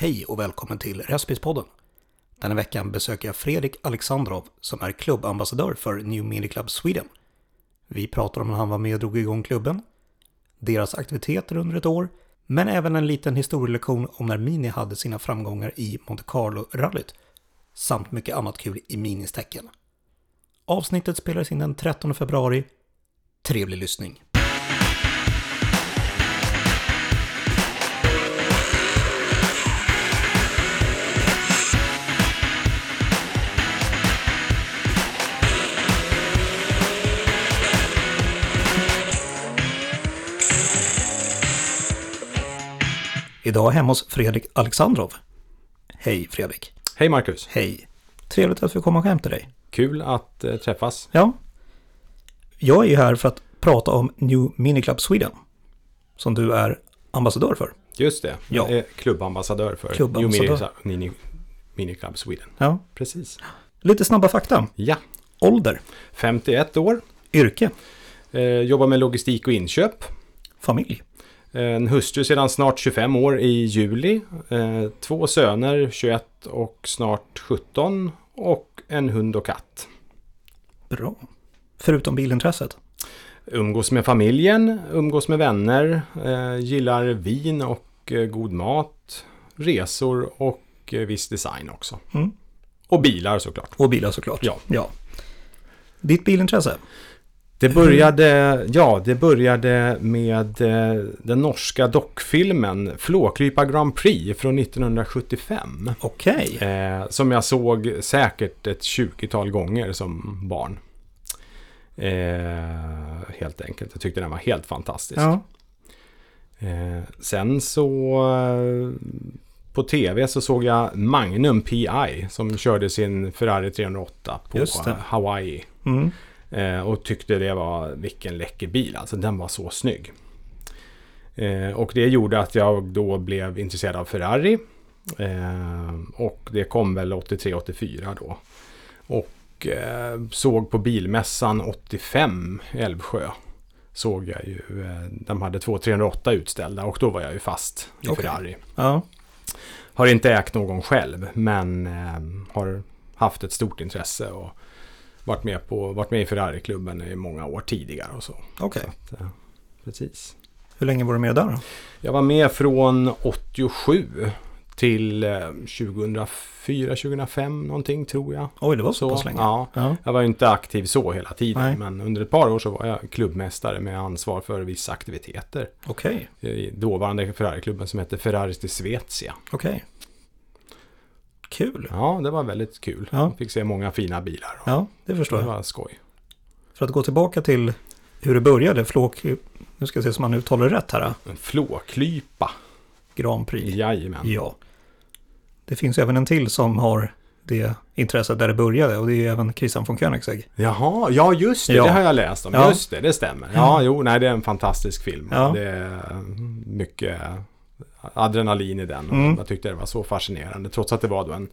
Hej och välkommen till Respispodden. Denna veckan besöker jag Fredrik Alexandrov som är klubbambassadör för New Mini Club Sweden. Vi pratar om när han var med och drog igång klubben, deras aktiviteter under ett år, men även en liten historielektion om när Mini hade sina framgångar i Monte Carlo-rallyt, samt mycket annat kul i Minis tecken. Avsnittet spelades in den 13 februari. Trevlig lyssning! Idag hemma hos Fredrik Alexandrov. Hej Fredrik! Hej Marcus! Hej! Trevligt att vi kommer hem till dig. Kul att eh, träffas. Ja. Jag är ju här för att prata om New Mini Club Sweden. Som du är ambassadör för. Just det, Ja. jag är klubbambassadör för Klubbambassadör. New Mini, Mini, Mini Club Sweden. Ja. Precis. Lite snabba fakta. Ja, Ålder, 51 år, yrke, eh, jobbar med logistik och inköp. familj, En hustru sedan snart 25 år i juli. Eh, två söner, 21 och snart 17. Och en hund och katt. bra. Förutom bilintresset. Umgås med familjen, umgås med vänner, eh, gillar vin och eh, god mat, resor och viss design också. Mm. Och bilar såklart. Och bilar såklart. Ja. ja. Ditt bilintresse? Det började, ja, det började med eh, den norska dockfilmen Flåklypa Grand Prix från 1975. Okej. Eh, som jag såg säkert ett 20-tal gånger som barn. Eh, helt enkelt. Jag tyckte den var helt fantastisk. Ja. Eh, sen så eh, på tv så såg jag Magnum PI som körde sin Ferrari 308 på. Hawaii. Mm. Eh, och tyckte det var vilken läcker bil. Alltså den var så snygg. Eh, och det gjorde att jag då blev intresserad av Ferrari. Eh, och det kom väl 83-84 då. Och eh, såg på bilmässan 85 i Älvsjö. Såg jag ju, eh, de hade två 308 utställda och då var jag ju fast i Okej. Ferrari. Ja. Har inte ägt någon själv men eh, har haft ett stort intresse och varit med, på, varit med i Ferrari-klubben i många år tidigare och så. Okej. Så att, eh, precis. Hur länge var du med där då? Jag var med från 87 till eh, 2004-2005 någonting tror jag. Oj, det var så, pass länge. Ja. Ja. Jag var ju inte aktiv så hela tiden Nej. men under ett par år så var jag klubbmästare med ansvar för vissa aktiviteter. Okej. I dåvarande Ferrari-klubben som hette Ferraris di Svezia. Okej. Kul. Ja, det var väldigt kul. Ja. Fick se många fina bilar. Ja, det förstår Det jag. var skoj. För att gå tillbaka till hur det började, Flåk... Nu ska jag se så man uttalar det rätt här. En flåklypa. Grand Prix. Jajamän. Ja. Det finns även en till som har det intresset där det började och det är även Christian von Koenigsegg. Jaha, ja just det, Ja. det har jag läst om. Ja. Just det, det stämmer. Ja, Ja. jo, nej det är en fantastisk film. Ja. Det är mycket adrenalin i den. Och Mm. Jag tyckte det var så fascinerande. Trots att det var då en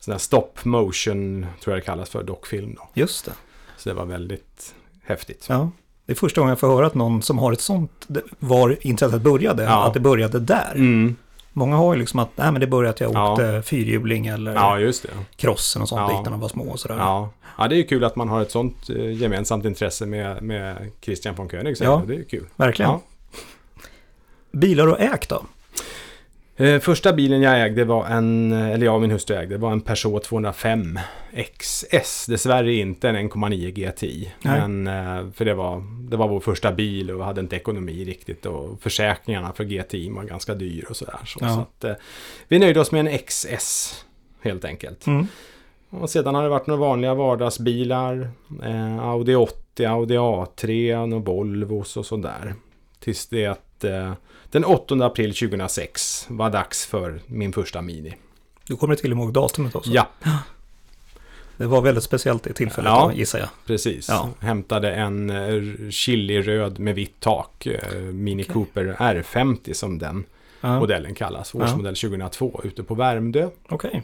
sån här stop motion, tror jag det kallas för, dockfilm då. Just det. Så det var väldigt häftigt. Ja. Det är första gången jag får höra att någon som har ett sånt, var intresset började, Ja. att det började där. Mm. Många har ju liksom att, nej men det började att jag Ja. åkte fyrhjuling eller Ja, crossen och sånt Ja. när de var små och sådär. Ja. ja, det är ju kul att man har ett sånt eh, gemensamt intresse med, med Christian von Koenigsegg. Ja. Det är kul. Verkligen. Ja. Bilar och ägt då? Eh, första bilen jag ägde var en, eller jag och min hustru ägde, var en Peugeot 205 XS. Dessvärre inte en 1,9 GTI. Nej. Men, eh, för det var, det var vår första bil och vi hade inte ekonomi riktigt. Och försäkringarna för GTI var ganska dyr och sådär. Så, Ja. så att, eh, vi nöjde oss med en XS helt enkelt. Mm. Och sedan har det varit några vanliga vardagsbilar. Eh, Audi 80, Audi A3, några Volvos och sådär. Tills det att eh, den 8 april 2006 var dags för min första Mini. Du kommer till ihåg datumet också? Ja, Det var väldigt speciellt i tillfället Ja. då, gissar jag. precis. Ja. Hämtade en eh, chiliröd med vitt tak. Eh, Mini Okej. Cooper R50 som den Ja. modellen kallas. Ja. Årsmodell 2002 ute på Värmdö. Okej.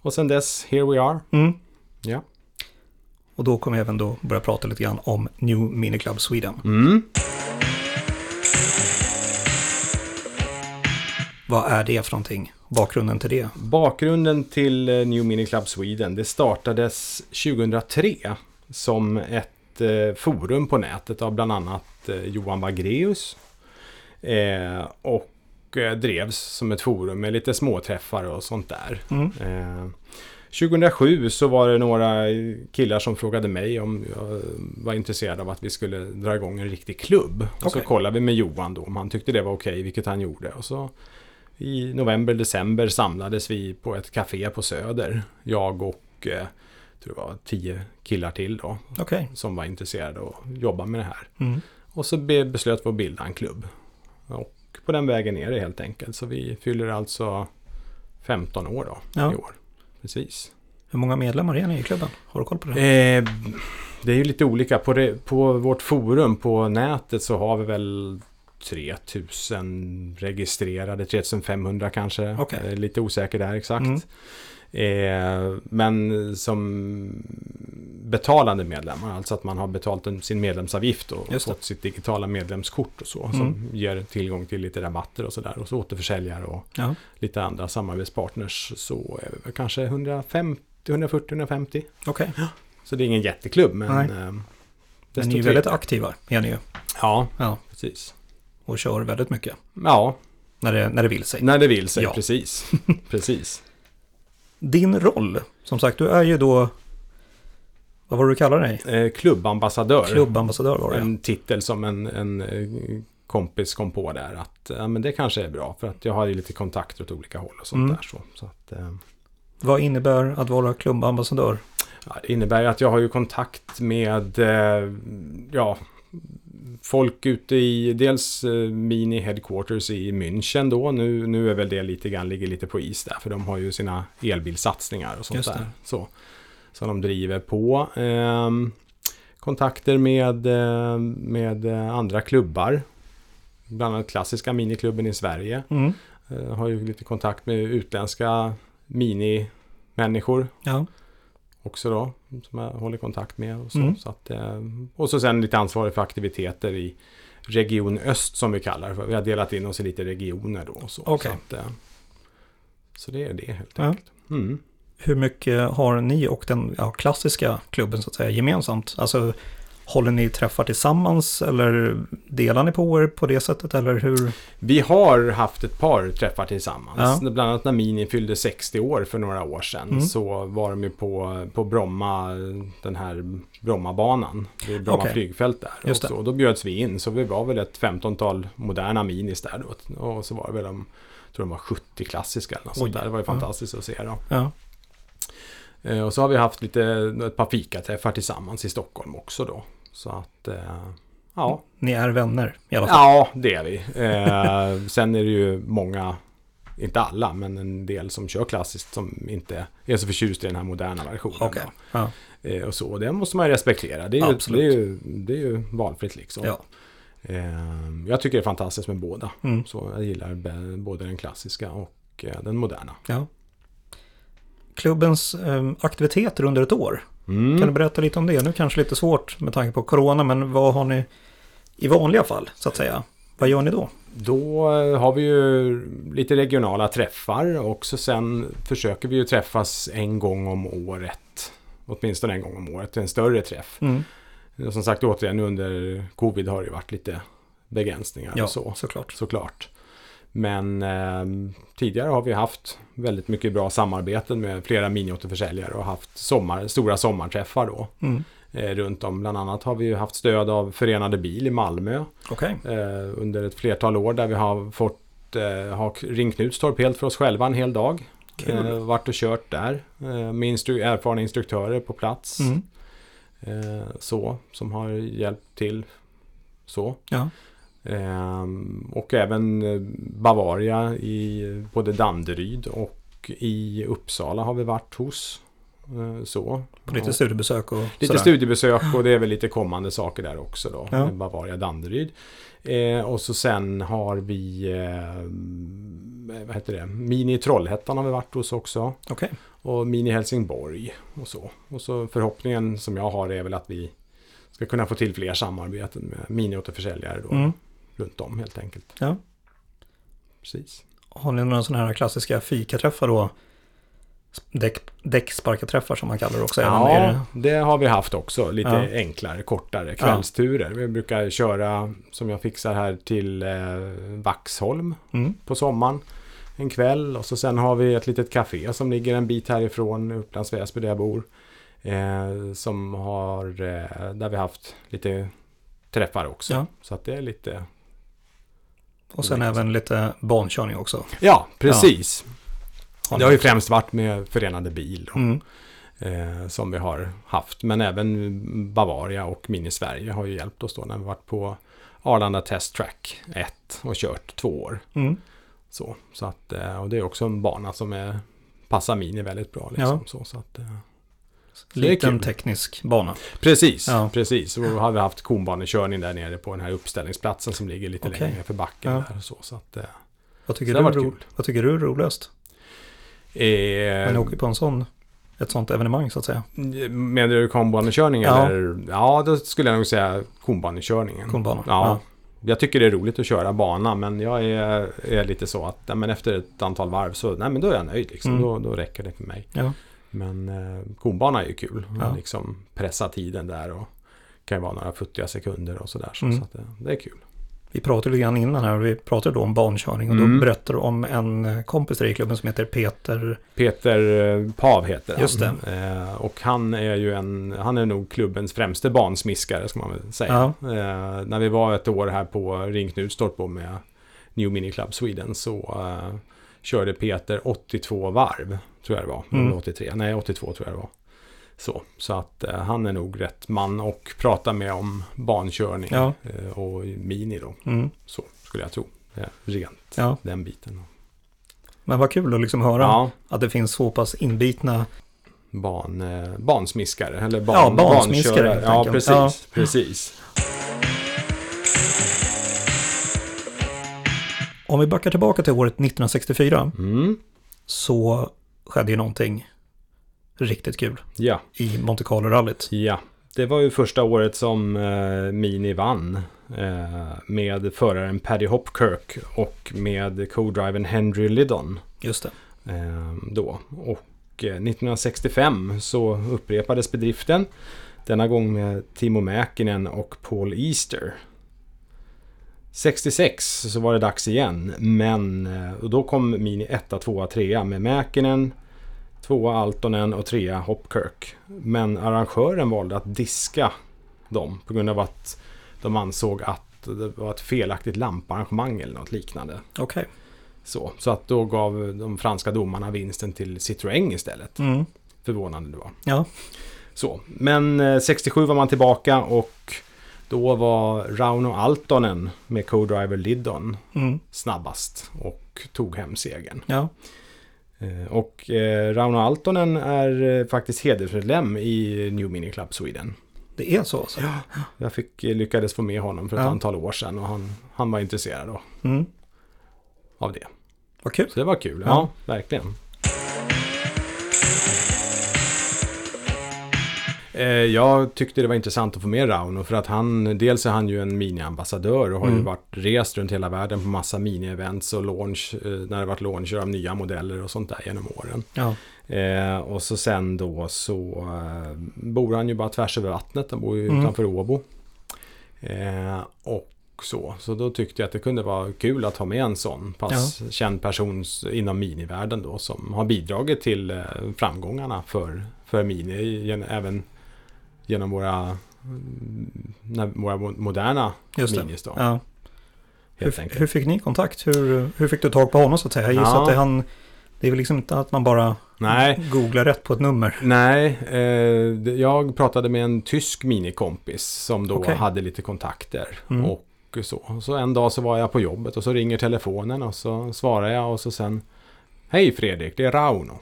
Och sen dess, here we are. Mm. Ja. Och då kommer jag även då börja prata lite grann om New Mini Club Sweden. Mm. Vad är det för någonting? bakgrunden till det? Bakgrunden till eh, New Mini Club Sweden, det startades 2003 som ett eh, forum på nätet av bland annat eh, Johan Wagreus. Och drevs som ett forum med lite småträffar och sånt där. Mm. Eh, 2007 så var det några killar som frågade mig om jag var intresserad av att vi skulle dra igång en riktig klubb. Och så kollade vi med Johan då om han tyckte det var okej, vilket han gjorde. Och så i november, december samlades vi på ett café på Söder. Jag och eh, tror det var tio killar till då Okej. som var intresserade att jobba med det här. Mm. Och så be- beslöt vi att bilda en klubb. Och på den vägen är det helt enkelt. Så vi fyller alltså 15 år då Ja. i år. Precis. Hur många medlemmar är ni i klubben? Har du koll på det? Eh, det är ju lite olika. På, det, på vårt forum på nätet så har vi väl 3000 registrerade, 3500 kanske. Eh, lite osäker där exakt. Mm. Eh, men som betalande medlemmar, alltså att man har betalt en, sin medlemsavgift och fått sitt digitala medlemskort och så. Mm. Som ger tillgång till lite rabatter och sådär. Och så återförsäljare och Ja. lite andra samarbetspartners. Så är väl kanske 150, 140, 150. Okej. Så det är ingen jätteklubb men... Nej. Eh, Men ni är väldigt aktiva, är ni ju. Ja, Ja. precis. Och kör väldigt mycket. Ja, När det, när det vill sig. när det vill sig. Ja. Precis. precis. Din roll, som sagt, du är ju då... Vad var det du kallar dig? Eh, klubbambassadör. Klubbambassadör var det. En titel som en, en eh, kompis kom på där. Att ja, men det kanske är bra. För att jag har ju lite kontakter åt olika håll och sånt Mm. där. Så, så att, eh, Vad innebär att vara klubbambassadör? ja, det innebär att jag har ju kontakt med eh, ja, folk ute i dels eh, Mini Headquarters i München då. Nu, nu är väl det lite grann, ligger lite på is där. För de har ju sina elbilsatsningar och sånt där. Så, som de driver på. Ehm, kontakter med, eh, med eh, andra klubbar. Bland annat klassiska miniklubben i Sverige. Mm. Eh, har ju lite kontakt med utländska minimänniskor Ja. Också då. Som jag håller kontakt med. Och så, Mm. så att, eh, och så sen lite ansvarig för aktiviteter i Region Öst som vi kallar för. Vi har delat in oss i lite regioner då. och Så, Okej. så, att, eh, så det är det helt Ja. enkelt. Mm. Hur mycket har ni och den ja, klassiska klubben så att säga gemensamt? Alltså håller ni träffar tillsammans eller delar ni på er på det sättet eller hur? Vi har haft ett par träffar tillsammans. Ja. Bland annat när Mini fyllde 60 år för några år sedan. Mm. Så var de ju på, på Bromma, den här Brommabanan. Det är Bromma Okej. flygfält där. Just och, så, och då bjöds vi in. Så vi var väl ett 15-tal moderna Minis där då. Och så var det väl de, jag tror de var 70 klassiska eller något Oj. sånt där. Det var ju Ja. fantastiskt att se dem. Ja, Eh, Och så har vi haft lite, ett par fikaträffar tillsammans i Stockholm också då. Så att, eh, ja. ni är vänner i alla fall. Ja, det är vi. Eh, sen är det ju många, inte alla, men en del som kör klassiskt som inte är så förtjust i den här moderna versionen. Då. Ja. Eh, och så, det måste man ju respektera. Det är ju, det är ju, det är ju valfritt liksom. ja. Eh, jag tycker det är fantastiskt med båda. Mm. Så jag gillar både den klassiska och den moderna. ja. Klubbens aktiviteter under ett år. Mm. Kan du berätta lite om det? Nu kanske lite svårt med tanke på corona, men vad har ni i vanliga fall så att säga? Vad gör ni då? Då eh, har vi ju lite regionala träffar och så sen försöker vi ju träffas en gång om året. Åtminstone en gång om året, en större träff. Mm. Som sagt återigen under covid har det varit lite begränsningar Ja, och så. såklart. Såklart. Men eh, tidigare har vi haft väldigt mycket bra samarbeten med flera miniåterförsäljare och haft sommar, stora sommarträffar då. Mm. Eh, runt om. Bland annat har vi haft stöd av Förenade Bil i Malmö Okej. eh, under ett flertal år där vi har fått eh, ha ringt Knutstorp helt för oss själva en hel dag. Kul. Eh, varit och kört där eh, med instru- erfarna instruktörer på plats. Mm. Så, som har hjälpt till. Så. Ja. Ehm, och även eh, Bavaria i både Danderyd och i Uppsala har vi varit hos. Eh, så. På lite studiebesök och lite sådär. studiebesök och det är väl lite kommande saker där också då. Ja. Bavaria Danderyd. Eh, och så sen har vi eh, vad heter det? Mini Trollhättan har vi varit hos också. Okej. Och Mini Helsingborg och så. Och så förhoppningen som jag har är väl att vi ska kunna få till fler samarbeten med miniåterförsäljare då. Mm. Runt om helt enkelt. Ja. Precis. Har ni några sådana här klassiska fikaträffar då? Däck, däcksparkarträffar som man kallar det också. Ja, är det har vi haft också. Lite Ja. enklare, kortare kvällsturer. Vi brukar köra, som jag fixar här, till eh, Vaxholm det- Mm. på sommaren. En kväll och så sen har vi ett litet café som ligger en bit härifrån Upplands Väsby där jag bor. Eh, som har, eh, där vi haft lite träffar också. Ja. Så att det är lite... Och sen även lite bankörning också. Ja, precis. Har Det har ju främst varit med Förenade Bil Mm. eh, som vi har haft. Men även Bavaria och Mini Sverige har ju hjälpt oss då när vi varit på Arlanda Test Track 1 och kört två år. Mm. Så, så att, eh, och det är också en bana som är, passar Mini väldigt bra. Liksom, så, så att, eh, Liten teknisk bana. precis, Ja. precis. Och då har vi haft konbanekörning där nere på den här uppställningsplatsen som ligger lite Okej. längre för backen. Ja. Där, så, så att, eh, Vad tycker, Så du, vad tycker du är roligast? Eh, ni åker på en sån, ett sånt evenemang så att säga. Menar du konbanekörning Ja. eller? Ja, då skulle jag nog säga konbanekörningen. Konbana. Ja. Jag tycker det är roligt att köra bana, men jag är, är lite så att nej, men efter ett antal varv så nej, men då är jag nöjd. Liksom. Mm. Då, då räcker det för mig. Ja. Men eh, konbana är ju kul. Ja. Liksom pressa tiden där och kan ju vara några futtiga sekunder och sådär. Så, Mm. så att det, det är kul. Vi pratade lite grann innan här, vi pratade då om bankörning och Mm. då berättade du om en kompis där i klubben som heter Peter. Peter eh, Pav heter han. Just det. Eh, och han är ju en, han är nog klubbens främste bansmiskare ska man väl säga. Ja. Eh, när vi var ett år här på Ring Knutstorp med New Mini Club Sweden så eh, körde Peter 82 varv, tror jag det var. Mm. Eller 83, nej 82 tror jag det var. Så, så att eh, han är nog rätt man och prata med om bankörning Ja. eh, och mini då. Mm. Så skulle jag tro. Eh, rent, Ja. den biten. Men vad kul att liksom höra Ja, att det finns så pass inbitna. ban, eh, bansmiskare. Eller ban, Ja, bansmiskare, Ja, precis. Ja. precis. Om vi backar tillbaka till året 1964 Mm. så skedde ju någonting riktigt kul Ja, i Monte Carlo-rallyt. ja. Det var ju första året som eh, Mini vann. Eh, med föraren Paddy Hopkirk och med co-drivern Henry Liddon. Just det. eh, då. Och eh, 1965 så upprepades bedriften. Denna gång med Timo Mäkinen och Paul Easter. 66 så var det dags igen, men eh, och då kom Mini 1, 2, 3 med Mäkinen, 2 Altonen och 3 Hopkirk. Men arrangören valde att diska dem på grund av att de ansåg att det var ett felaktigt lamparrangemang eller något liknande. Okej. Så, så att då gav de franska domarna vinsten till Citroën istället. Mm. Förvånande det var. Ja. Så, men eh, 67 var man tillbaka och då var Rauno Altonen med co-driver Liddon Mm. snabbast och tog hem segern. Ja. Eh, Och eh, Rauno Altonen är eh, faktiskt hedersmedlem i New Mini Club Sweden. Det är så alltså. Jag fick, lyckades få med honom för ett Ja. antal år sedan och han, han var intresserad då, Mm. av det. Vad kul. Så det var kul, Ja. ja, verkligen. Jag tyckte det var intressant att få med Rauno för att han, dels är han ju en miniambassadör och har ju Mm. varit rest runt hela världen på massa mini-events och launch, eh, när det varit launcher av nya modeller och sånt där genom åren. Ja. Eh, och så sen då så eh, bor han ju bara tvärs över vattnet, han bor ju Mm. utanför Åbo. Eh, och så, så då tyckte jag att det kunde vara kul att ha med en sån pass känd person inom minivärlden då som har bidragit till eh, framgångarna för, för mini, även genom våra, när, våra mo- moderna Just det. minis då. Ja. Hur, hur fick ni kontakt? Hur, hur fick du tag på honom så att säga? Jag gissar Ja. att det, är han, det är väl liksom inte att man bara Nej, googlar rätt på ett nummer. Nej, eh, jag pratade med en tysk minikompis som då Okej. hade lite kontakter. Mm. Och så. så en dag så var jag på jobbet och så ringer telefonen och så svarar jag och så sen Hej Fredrik, det är Rauno.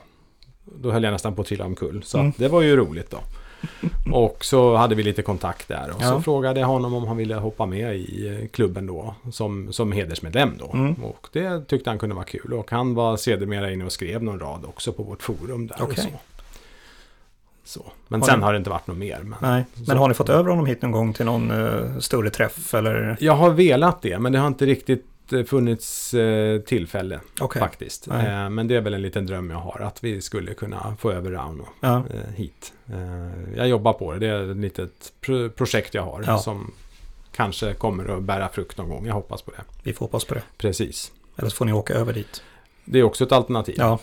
Då höll jag nästan på att trilla omkull. Så Mm. det var ju roligt då. Och så hade vi lite kontakt där och Ja. så frågade jag honom om han ville hoppa med i klubben då som, som hedersmedlem då. Mm. Och det tyckte han kunde vara kul och han var sedermera inne och skrev någon rad också på vårt forum där. Och Okej. så. Så. Men Har sen ni- har det inte varit något mer. Men Nej, Så. men har ni fått över honom hit någon gång till någon eh, större träff eller? Jag har velat det, men det har inte riktigt eh, funnits eh, tillfälle Okej. faktiskt. Nej. Eh, men det är väl en liten dröm jag har, att vi skulle kunna få över Rauno Ja. hit. Jag jobbar på det, det är ett litet pro- projekt jag har Ja. som kanske kommer att bära frukt någon gång. Jag hoppas på det. Vi får hoppas på det. Precis. Eller så får ni åka över dit. Det är också ett alternativ. Ja.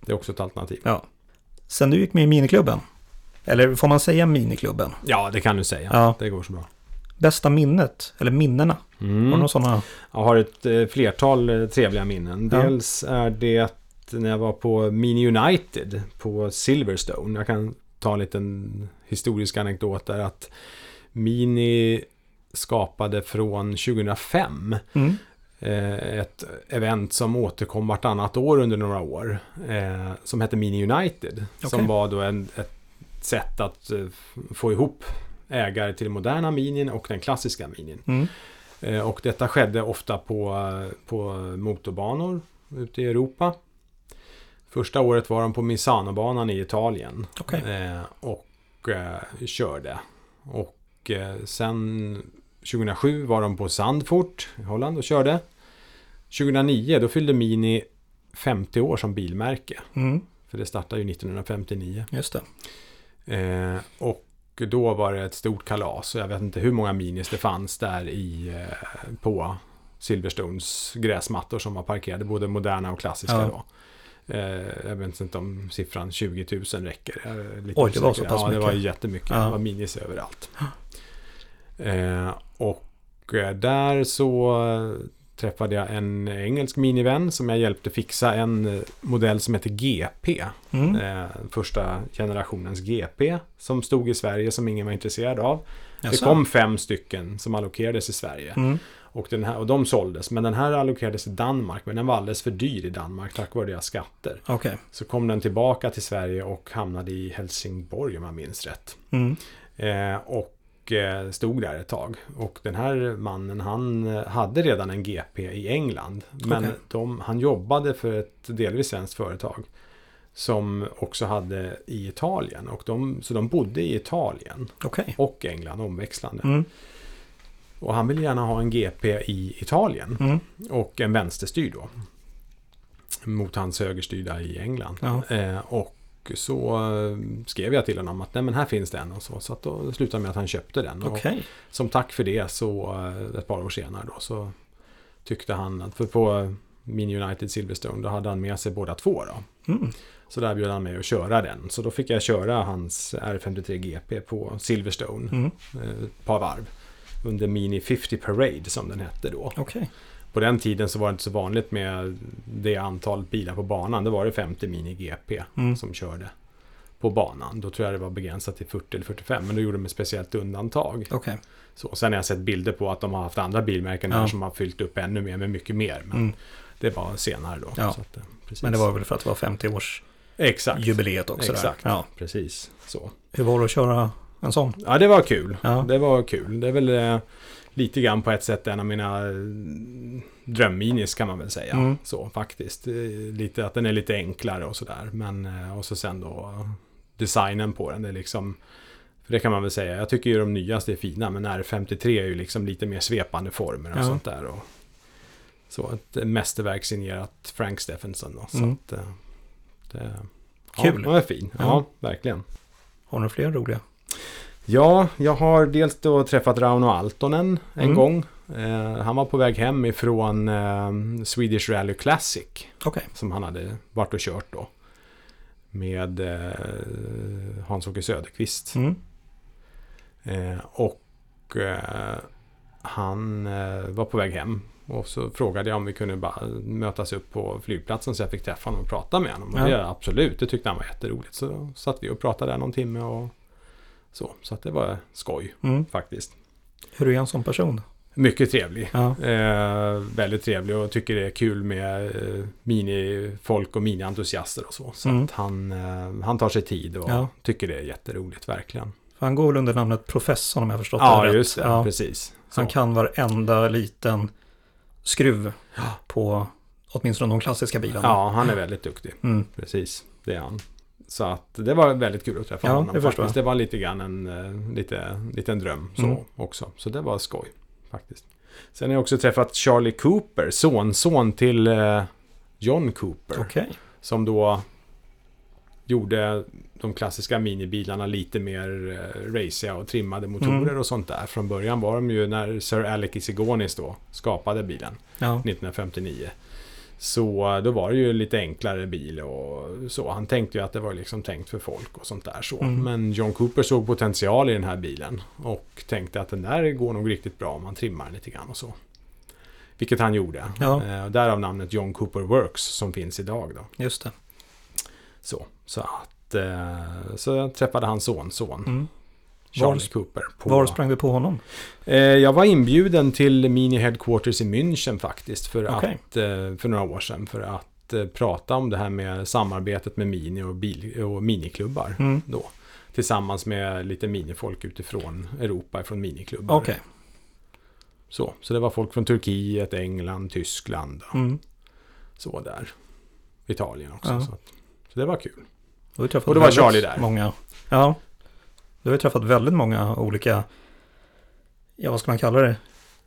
Det är också ett alternativ. ja. Sen du gick med i miniklubben. Eller får man säga miniklubben? Ja, det kan du säga. Ja. Det går så bra. Bästa minnet? Eller minnena? Har du Mm. några sådana? Jag har ett eh, flertal eh, trevliga minnen. Ja. Dels är det när jag var på Mini United på Silverstone. Jag kan ta en liten historisk anekdot där att Mini skapade från 2005 Mm. eh, ett event som återkom vartannat år under några år. Som hette Mini United. Som Okej. var då en, ett sätt att få ihop ägare till moderna minin och den klassiska minin. Mm. Eh, Och detta skedde ofta på, på motorbanor ute i Europa. Första året var de på Misanobanan i Italien. Okej. Eh, och eh, körde. Och eh, sen 2007 var de på Zandvoort i Holland och körde. 2009 då fyllde Mini 50 år som bilmärke. Mm. För det startade ju 1959. Just det. Eh, och då var det ett stort kalas och jag vet inte hur många minis det fanns där i, eh, på Silverstones gräsmattor som var parkerade, både moderna och klassiska Ja. då. Eh, jag vet inte om siffran 20 000 räcker. Är lite Oj, det var så pass Ja, det var mycket. jättemycket. Ja. Det var minis överallt. Eh, och eh, där så eh, träffade jag en engelsk minivän som jag hjälpte fixa en eh, modell som heter GP. Mm. Eh, första generationens GP som stod i Sverige som ingen var intresserad av. Det Jaså? kom fem stycken som allokerades i Sverige. Mm. Och, den här, och de såldes. Men den här allokerades i Danmark. Men den var alldeles för dyr i Danmark tack vare deras skatter. Okej. Så kom den tillbaka till Sverige och hamnade i Helsingborg om jag minns rätt. Mm. Eh, och eh, stod där ett tag. Och den här mannen han eh, hade redan en GP i England. Men Okej. de, han jobbade för ett delvis svenskt företag. Som också hade i Italien. Och de, så de bodde i Italien Okej. och England omväxlande. Mm. Och han ville gärna ha en GP i Italien. Mm. Och en vänsterstyrd då. Mot hans högerstyrda i England. Ja. Eh, och så eh, skrev jag till honom att nej men här finns den och så. Så att då slutade med att han köpte den. Och Okej. som tack för det så eh, ett par år senare då så tyckte han att för på Mini United Silverstone då hade han med sig båda två då. Mm. Så där bjöd han mig att köra den. Så då fick jag köra hans R53 GP på Silverstone Mm. eh, ett par varv. Under Mini 50 Parade som den hette då. Okej. På den tiden så var det inte så vanligt med det antalet bilar på banan. Det var det 50 Mini GP Mm. som körde på banan. Då tror jag det var begränsat till 40 eller 45. Men då gjorde de ett speciellt undantag. Okej. Så, sen har jag sett bilder på att de har haft andra bilmärken Ja. som har fyllt upp ännu mer med mycket mer. Men Mm. det var senare då. Ja. Att, eh. Men det var väl för att det var 50 års Exakt. jubileet också Exakt. Ja. Precis. Så. Hur var det att köra en sån? Ja, det var kul. Ja. Det var kul. Det är väl eh, lite grann på ett sätt en av mina eh, drömminis kan man väl säga. Mm. Så faktiskt. Eh, Lite att den är lite enklare och sådär. Men eh, och så sen då designen på den. Det är liksom för det kan man väl säga. Jag tycker ju de nyaste är fina. Men R53 är ju liksom lite mer svepande former och Ja. sånt där. Och, så ett mästerverk signerat Frank Stephenson då. Så Mm. att, det, Kul. Ja, den var fin. Ja, Ja. verkligen. Har du fler roliga? Ja, jag har dels då träffat Rauno Altonen en Mm. gång. Eh, han var på väg hem ifrån eh, Swedish Rally Classic. Okej. Som han hade varit och kört då. Med eh, Hans-Åke Söderqvist. Mm. Eh, och eh, han eh, var på väg hem. Och så frågade jag om vi kunde bara mötas upp på flygplatsen så jag fick träffa honom och prata med honom. Och Ja. det absolut, det tyckte han var jätteroligt. Så satt vi och pratade där någon timme och så. Så att det var skoj Mm. faktiskt. Hur är han som person? Mycket trevlig. Ja. Eh, väldigt trevlig och tycker det är kul med eh, minifolk och minientusiaster och så. Så Mm. att han, eh, han tar sig tid och Ja. tycker det är jätteroligt verkligen. För han går väl under namnet professorn om jag förstått Ja, det rätt. just det. Ja. Precis. Så. Han kan varenda liten skruv Ja. på åtminstone de klassiska bilarna. Ja, han är väldigt duktig. Mm. Precis, det är han. Så att det var väldigt kul att träffa Ja, honom. förstår faktiskt. jag. Det var lite grann en eh, lite, liten dröm så Mm. också. Så det var skoj faktiskt. Sen har jag också träffat Charlie Cooper, sonson till eh, John Cooper. Okej. Som då gjorde de klassiska minibilarna lite mer eh, raciga och trimmade motorer Mm. och sånt där. Från början var de ju när Sir Alec Isigonis då skapade bilen Ja. 1959. Så eh, då var det ju lite enklare bil och så. Han tänkte ju att det var liksom tänkt för folk och sånt där så. Mm. Men John Cooper såg potential i den här bilen och tänkte att den där går nog riktigt bra om man trimmar lite grann och så. Vilket han gjorde. Ja. Eh, därav namnet John Cooper Works som finns idag då. Just det. Så, så att... Eh, så jag träffade hans son, son. Mm. Charlie Var- Cooper. På, Var sprang du på honom? eh, jag var inbjuden till Mini Headquarters i München faktiskt. För, Okej. att, eh, för några år sedan. För att eh, prata om det här med samarbetet med Mini och, bil, och miniklubbar. Mm. Då. Tillsammans med lite minifolk utifrån Europa, från miniklubbar. Okej. Så, så det var folk från Turkiet, England, Tyskland och Mm. så där. Italien också. Ja. Så, så det var kul. Träffat Och då var Charlie där. Många, ja. Du har ju träffat väldigt många olika, ja vad ska man kalla det,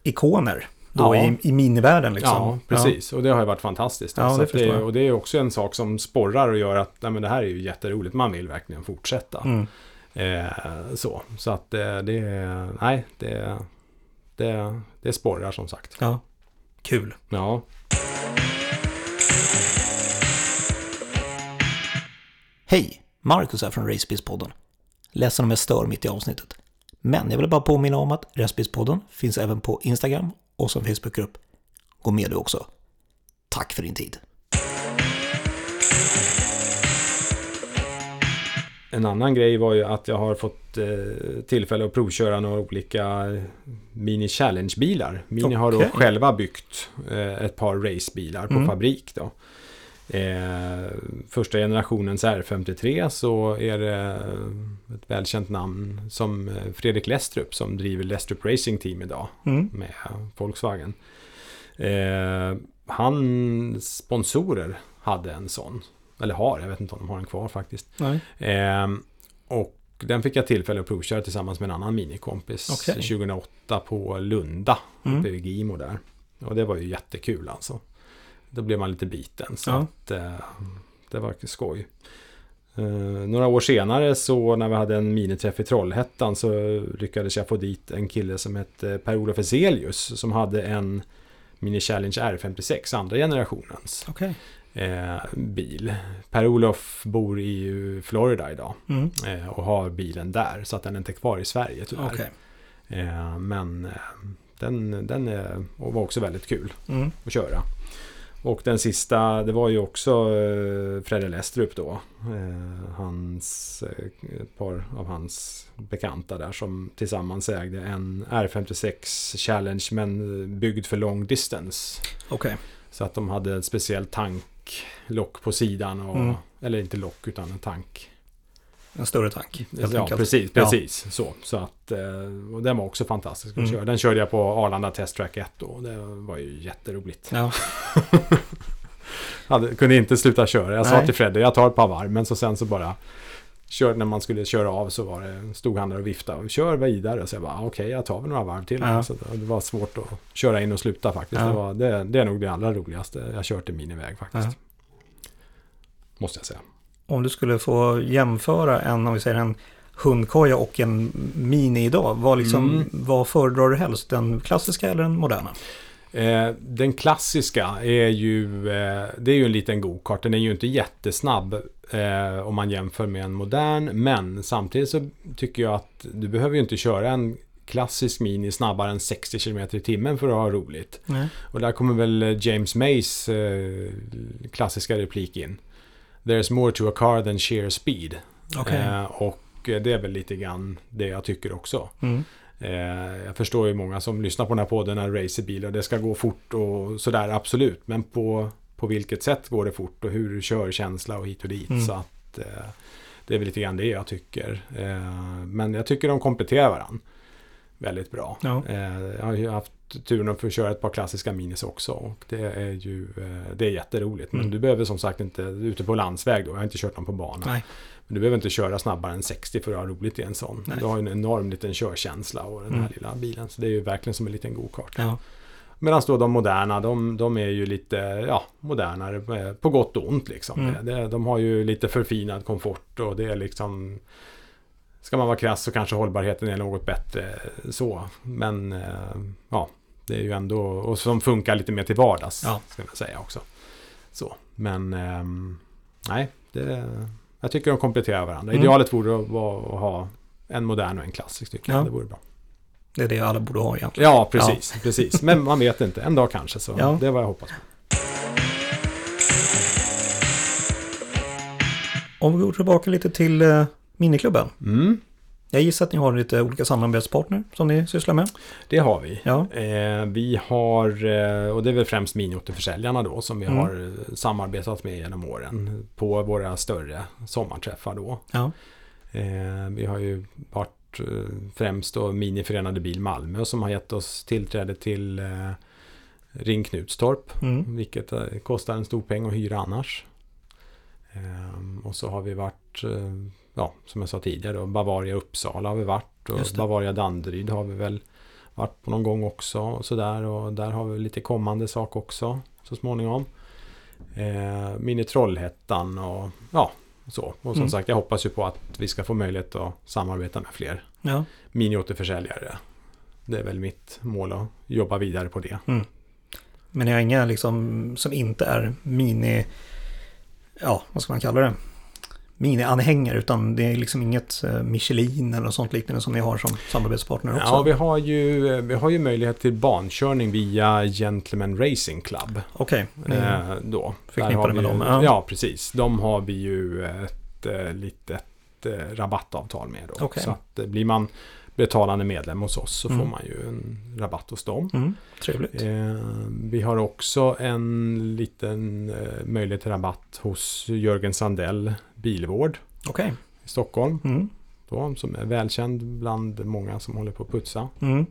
ikoner. Då Ja. i, i minivärlden liksom. Ja, precis. Och det har ju varit fantastiskt. Ja, det jag. och det är också en sak som sporrar och gör att nej, men det här är ju jätteroligt. Man vill verkligen fortsätta. Mm. Eh, så. så att eh, det är... Nej, det, det, det sporrar som sagt. Ja. Kul. Ja. Hej! Marcus här från Racebiz-podden. Ledsen om jag stör mitt i avsnittet. Men jag vill bara påminna om att Racebiz-podden finns även på Instagram och som Facebookgrupp. Gå med du också. Tack för din tid. En annan grej var ju att jag har fått eh, tillfälle att provköra några olika Mini Challenge-bilar. Mini har då själva byggt eh, ett par racebilar på Mm. fabrik. Då. Eh, första generationens R53 så är det ett välkänt namn som eh, Fredrik Lestrup som driver Lestrup Racing Team idag Mm. med Volkswagen. Eh, hans sponsorer hade en sån. Eller har, jag vet inte om de har den kvar faktiskt. Ehm, och den fick jag tillfälle att provköra tillsammans med en annan minikompis Okej. 2008 på Lunda, Mm. uppe vid Gimo där. Och det var ju jättekul alltså. Då blev man lite biten, så Ja. att eh, det var skoj. Eh, några år senare så när vi hade en miniträff i Trollhättan så lyckades jag få dit en kille som hette Per-Olof Eselius som hade en Mini Challenge R56, andra generationens eh, bil. Per-Olof bor i Florida idag Mm. eh, och har bilen där så att den är inte kvar i Sverige tyvärr. Eh, men eh, den, den är, var också väldigt kul Mm. att köra. Och den sista, det var ju också eh, Fredde Lestrup då. Eh, hans, eh, ett par av hans bekanta där som tillsammans ägde en R56 Challenge men byggd för long distance. Okej. Så att de hade ett speciellt tanklock på sidan. Och, Mm. Eller inte lock utan en tank. En större tank. Ja, enkelt. precis. Ja. precis Så, så att, eh, och den var också fantastisk att Mm. köra. Den körde jag på Arlanda Test Track 1 då. Det var ju jätteroligt. Ja. Hade, kunde inte sluta köra. Jag sa Nej. till Fredde, jag tar ett par varv. Men så sen så bara kör, när man skulle köra av så var det, stod han där och viftade. Kör vidare. Så jag bara, okej, jag tar väl några varv till. Ja. Så det var svårt att köra in och sluta faktiskt. Ja. Det, var, det, det är nog det allra roligaste jag kört i miniväg faktiskt. Ja. Måste jag säga. Om du skulle få jämföra en, om vi säger en hundkoja och en Mini idag. Vad, liksom, Mm. vad föredrar du helst? Den klassiska eller den moderna? Eh, den klassiska är ju, eh, det är ju en liten go-kart. Den är ju inte jättesnabb eh, om man jämför med en modern. Men samtidigt så tycker jag att du behöver ju inte köra en klassisk Mini snabbare än 60 km i timmen för att ha roligt. Nej. Och där kommer väl James Mays eh, klassiska replik in. There's more to a car than sheer speed. Okej. Eh, och det är väl lite grann det jag tycker också. Mm. Eh, jag förstår ju många som lyssnar på den här podden är racerbil och det ska gå fort och sådär, absolut. Men på, på vilket sätt går det fort och hur kör känsla och hit och dit. Mm. Så att eh, det är väl lite grann det jag tycker. Men jag tycker de kompletterar varandra väldigt bra. Ja. Jag har ju haft turen att få köra ett par klassiska minis också och det är ju eh, det är jätteroligt. Men Mm. du behöver som sagt inte, ute på landsväg då, jag har inte kört dem på bana. Nej. Men du behöver inte köra snabbare än 60 för att ha roligt i en sån. Nej. Du har ju en enorm liten körkänsla och den här Mm. lilla bilen. Så det är ju verkligen som en liten go-kart. Ja. Medan då de moderna, de, de är ju lite ja, modernare eh, på gott och ont. Liksom. Mm. Det, de har ju lite förfinad komfort och det är liksom... Ska man vara krass så kanske hållbarheten är något bättre så. Men eh, ja, det är ju ändå... Och som funkar lite mer till vardags. Ja. Ska man säga också. Så, men ehm, nej, det, jag tycker de kompletterar varandra. Mm. Idealet vore att, att ha en modern och en klassisk tycker Ja. jag. Det vore bra. Det är det alla borde ha egentligen. Ja, precis. precis. Men man vet inte. En dag kanske. Så Ja. det är vad jag hoppas på. Om vi går tillbaka lite till eh, miniklubben. Mm, Jag gissar att ni har lite olika samarbetspartner som ni sysslar med. det har vi. Ja, Eh, vi har, eh, och det är väl främst miniåterförsäljarna då, som vi Mm. har eh, samarbetat med genom åren på våra större sommarträffar då. ja, Eh, vi har ju varit eh, främst då Miniförenade Bil Malmö som har gett oss tillträde till eh, Ring Knutstorp, mm. vilket kostar en stor peng att hyra annars. Och så har vi varit, ja, som jag sa tidigare, då, Bavaria Uppsala har vi varit och. Bavaria Danderyd har vi väl varit på någon gång också och sådär och där har vi lite kommande sak också så småningom. Eh, Mini Trollhättan och ja, så. Och som Mm. sagt, jag hoppas ju på att vi ska få möjlighet att samarbeta med fler ja. miniåterförsäljare. Det är väl mitt mål att jobba vidare på det. Men ni har inga liksom som inte är mini... Ja, vad ska man kalla det? Mini-anhängare utan det är liksom inget eh, Michelin eller något sånt liknande som ni har som samarbetspartner också. Ja, vi har, ju, vi har ju möjlighet till bankörning via Gentleman Racing Club. Okej, ni- Eh, då. Förknippade med ju, dem, ja. Ja. precis. De har vi ju ett eh, litet eh, rabattavtal med. Då. Okej. Så att eh, blir man betalande medlem hos oss så Mm. får man ju en rabatt hos dem. mm, trevligt. Eh, vi har också en liten eh, möjlighet till rabatt hos Jörgen Sandell Bilvård Okej. i Stockholm. Mm, Då, som är välkänd bland många som håller på att putsa. mm,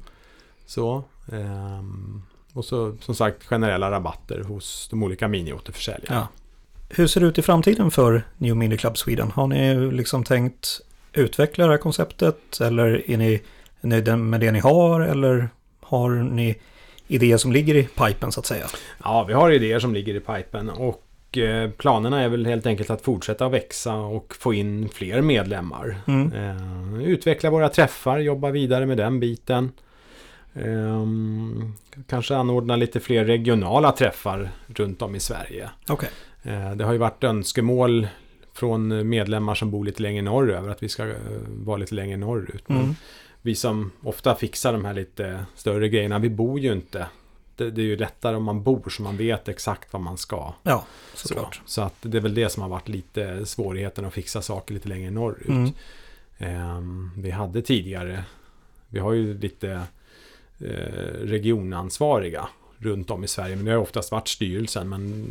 Så, ehm, och så som sagt generella rabatter hos de olika miniåterförsäljarna. ja. Hur ser det ut i framtiden för New Mini Club Sweden? Har ni liksom tänkt utveckla det här konceptet eller är ni nöjda med det ni har eller har ni idéer som ligger i pipen så att säga? Ja, vi har idéer som ligger i pipen och eh, planerna är väl helt enkelt att fortsätta växa och få in fler medlemmar. Mm. Eh, utveckla våra träffar, jobba vidare med den biten. Ehm, kanske anordna lite fler regionala träffar runt om i Sverige. Okej. Eh, det har ju varit önskemål från medlemmar som bor lite längre norröver att vi ska eh, vara lite längre norrut. Mm. vi som ofta fixar de här lite större grejerna, vi bor ju inte. Det, det är ju lättare om man bor så man vet exakt vad man ska. Ja, Så, såklart. så att det är väl det som har varit lite svårigheten att fixa saker lite längre norrut. Mm. Ehm, vi hade tidigare, vi har ju lite eh, regionansvariga runt om i Sverige. Men det har oftast varit styrelsen. Men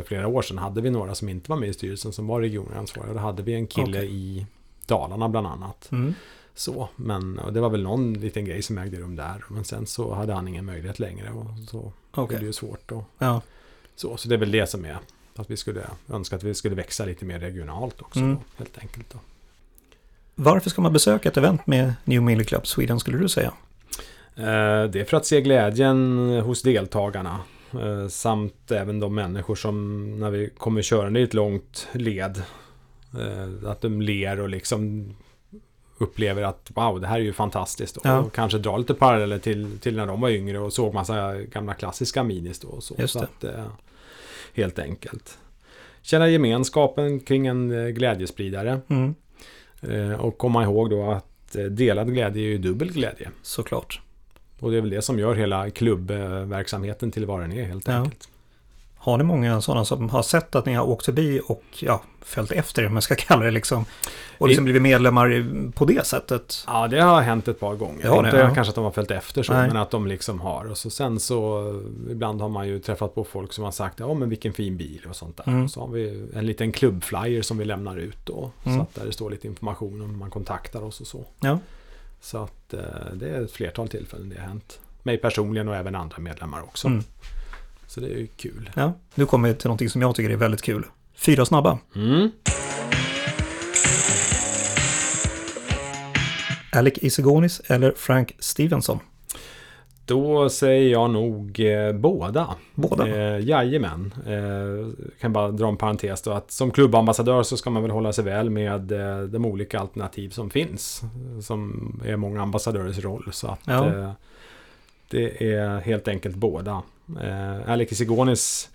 för flera år sedan hade vi några som inte var med i styrelsen som var regionansvariga. Då hade vi en kille Okej. i Dalarna bland annat. Mm. Så, men det var väl någon liten grej som ägde rum där. Men sen så hade han ingen möjlighet längre. Och så blev det ju svårt. Och Ja. så, så det är väl det som är att vi skulle önska att vi skulle växa lite mer regionalt också. Mm. Då, helt enkelt. Då. Varför ska man besöka ett event med New Mini Club Sweden skulle du säga? Eh, Det är för att se glädjen hos deltagarna. Eh, Samt även de människor som när vi kommer körande i ett långt led. eh, Att de ler och liksom upplever att wow, det här är ju fantastiskt. Ja. Och kanske drar lite paralleller till, till när de var yngre och såg massa gamla klassiska minis då. Och så. Så att, eh, helt enkelt. Känna gemenskapen kring en glädjespridare. Mm. Och komma ihåg då att delad glädje är ju dubbel glädje. Såklart. Och det är väl det som gör hela klubbverksamheten till vad den är helt Ja. enkelt. Har ni många sådana som har sett att ni har åkt förbi och ja, följt efter er, om man ska kalla det liksom. Och liksom blivit medlemmar på det sättet? Ja, det har hänt ett par gånger. Det har det, Inte ja. kanske att de har följt efter så, Nej. men att de liksom har. Och så sen så, ibland har man ju träffat på folk som har sagt, ja men vilken fin bil och sånt där. Mm. Och så har vi en liten klubbflyer som vi lämnar ut då. Mm. Så att där det står lite information om man kontaktar oss och så. Ja. Så att eh, det är ett flertal tillfällen det har hänt. Mig personligen och även andra medlemmar också. Mm. Så det är ju kul. ja. Nu kommer vi till någonting som jag tycker är väldigt kul. Fyra snabba. Mm. Alec Isegonis eller Frank Stevenson? Då säger jag nog eh, båda. Båda? Eh, jajamän. Eh, kan bara dra en parentes då att som klubbambassadör så ska man väl hålla sig väl med eh, de olika alternativ som finns. Som är många ambassadörers roll. Så att Ja. eh, det är helt enkelt båda. Eh, Alex Sigonis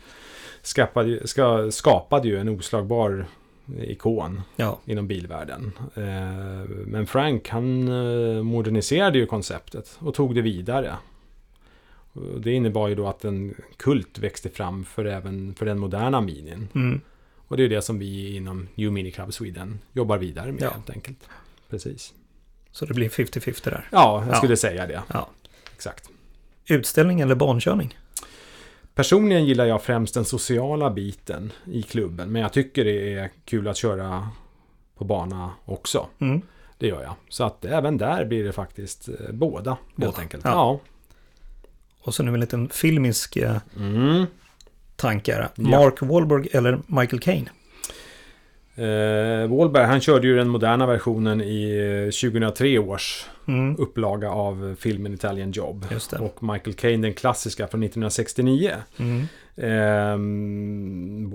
skapade, ska, skapade ju en oslagbar ikon Ja, inom bilvärlden. Eh, Men Frank han eh, moderniserade ju konceptet och tog det vidare. Det innebar ju då att en kult växte fram för även för den moderna minin. mm. Och det är det som vi inom New Mini Club Sweden jobbar vidare med Ja. helt enkelt. Precis. så det blir 50-50 där. Ja, jag Ja. skulle säga det. Ja. Exakt. Utställning eller bankörning? Personligen gillar jag främst den sociala biten i klubben. Men jag tycker det är kul att köra på bana också. Mm. Det gör jag. Så att även där blir det faktiskt eh, båda, helt Båda, enkelt. ja. Ja. Och så nu en liten filmisk eh, Mm. tanke här. Ja. Mark Wahlberg eller Michael Caine? Eh, Wahlberg, han körde ju den moderna versionen i eh, 2003 års Mm. upplaga av filmen Italian Job. Och Michael Caine, den klassiska från 1969. Mm. Eh,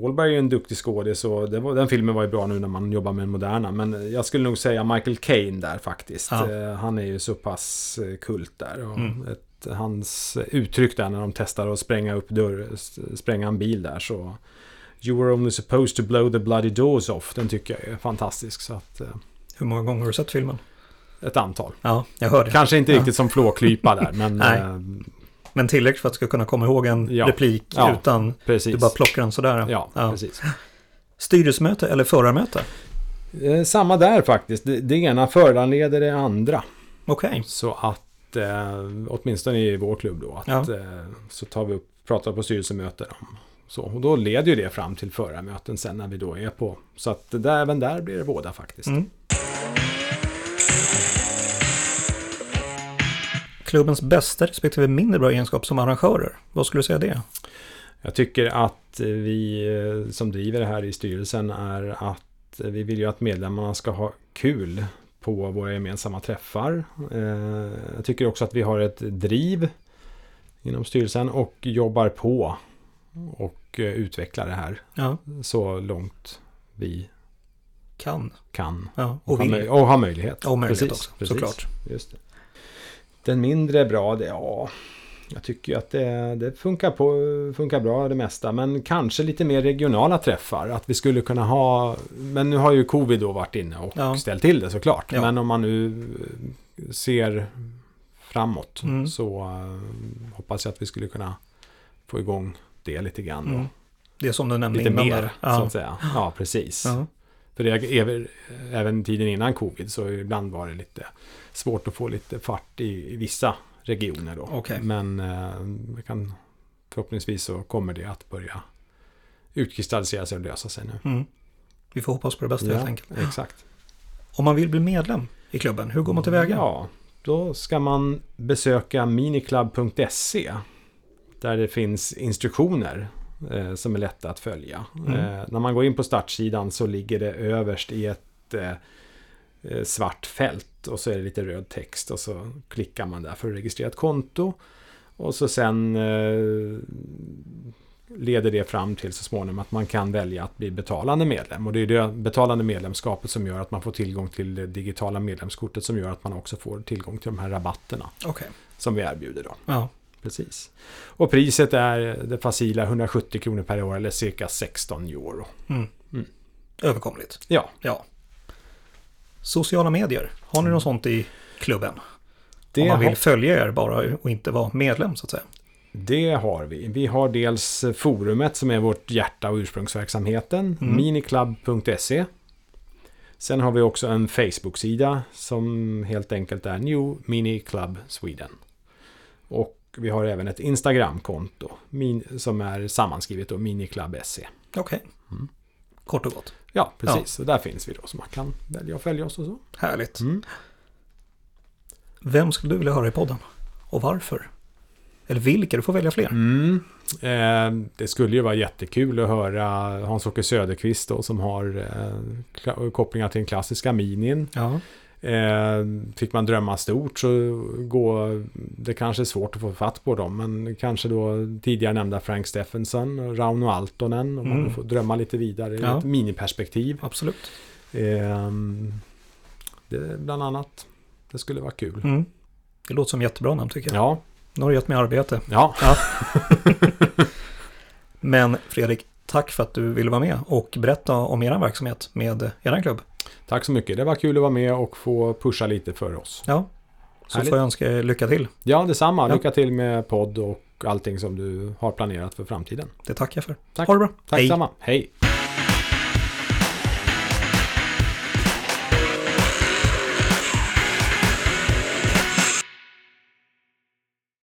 Wahlberg är ju en duktig skådis och var, den filmen var ju bra nu när man jobbar med den moderna. Men jag skulle nog säga Michael Caine där faktiskt. Ja. Eh, han är ju så pass eh, kult där. Och Mm. ett, hans uttryck där när de testar att spränga upp dörr, spränga en bil där så You were only supposed to blow the bloody doors off. Den tycker jag är fantastisk. Så att, eh, Hur många gånger har du sett filmen? ett antal. Ja, jag hör det. Kanske inte Ja. riktigt som flåklypa där, men Nej. eh, Men tillräckligt för att du ska kunna komma ihåg en Ja. replik Ja. utan precis. du bara plockar den sådär. Ja, Ja. precis. Styrelsemöte eller förarmöte? Eh, samma där faktiskt. Det, det ena föranleder det andra. Okej. Så att, eh, åtminstone i vår klubb då, att, Ja. eh, så tar vi upp, pratar på styrelsemöten om så. Och då leder ju det fram till förarmöten sen när vi då är på. Så att där, även där blir det båda faktiskt. Mm. Klubbens bästa respektive mindre bra egenskap som arrangörer? Vad skulle du säga det? Jag tycker att vi eh, som driver det här i styrelsen är att vi vill ju att medlemmarna ska ha kul på våra gemensamma träffar. Eh, Jag tycker också att vi har ett driv inom styrelsen och jobbar på och eh, utvecklar det här Ja, så långt vi kan. kan. Ja, Och, och har, möj- och har möjlighet. Och möjlighet också, såklart. Just det. Den mindre bra, det, ja, jag tycker att det, det funkar, på, funkar bra det mesta. Men kanske lite mer regionala träffar. Att vi skulle kunna ha, men nu har ju covid då varit inne och Ja. ställt till det såklart. Ja. Men om man nu eh, ser framåt Mm. så eh, hoppas jag att vi skulle kunna få igång det lite grann. Mm. Det är som du nämnde Lite innan. mer, där. så Ja. att säga. Ja, precis. Ja. För det även tiden innan covid så ibland var det lite svårt att få lite fart i, i vissa regioner då. Okej. Men eh, vi kan, förhoppningsvis så kommer det att börja utkristallisera sig och lösa sig nu. Mm. Vi får hoppas på det bästa helt enkelt. exakt. Om man vill bli medlem i klubben, hur går man tillväga? Ja, då ska man besöka miniclub.se där det finns instruktioner eh, som är lätta att följa. Mm. Eh, när man går in på startsidan så ligger det överst i ett eh, svart fält och så är det lite röd text och så klickar man där för att registrera ett konto. Och så sen eh, leder det fram till så småningom att man kan välja att bli betalande medlem. Och det är det betalande medlemskapet som gör att man får tillgång till det digitala medlemskortet som gör att man också får tillgång till de här rabatterna Okej. som vi erbjuder då. Ja. Precis. Och priset är det facila 170 kronor per år eller cirka 16 euro. Mm. Mm. Överkomligt. Ja, Ja. Sociala medier. Har ni något sånt i klubben? det Om man vill följa er bara och inte vara medlem så att säga. det har vi. Vi har dels forumet som är vårt hjärta och ursprungsverksamheten, Mm. miniclub.se. Sen har vi också en Facebook-sida som helt enkelt är New Mini Club Sweden. Och vi har även ett Instagram-konto min- som är sammanskrivet då, miniclub.se. Okej. Mm. Kort och gott. Ja, precis. Och där finns vi då så man kan välja att följa oss och så. Härligt. Mm. Vem skulle du vilja höra i podden? Och varför? Eller vilka? Du får välja fler. Mm. Eh, det skulle ju vara jättekul att höra Hans-Åke Söderqvist då, som har eh, kopplingar till den klassiska minin. Ja. Eh, fick man drömma stort så går det kanske är svårt att få fatt på dem. Men kanske då tidigare nämnda Frank Steffensen, Rauno Altonen. Om man Mm. får drömma lite vidare i Ja. ett miniperspektiv. Absolut. Eh, det bland annat. Det skulle vara kul. Mm. Det låter som jättebra namn tycker jag. Ja, Nu har du gett mig arbete. ja. Men Fredrik, tack för att du ville vara med och berätta om er verksamhet med er klubb. Tack så mycket. Det var kul att vara med och få pusha lite för oss. Ja, så Härligt. får jag önska er lycka till. Ja, detsamma. Ja. Lycka till med podd och allting som du har planerat för framtiden. Det tackar jag för. Tack. Ha det bra. Tack Hej. samma. Hej.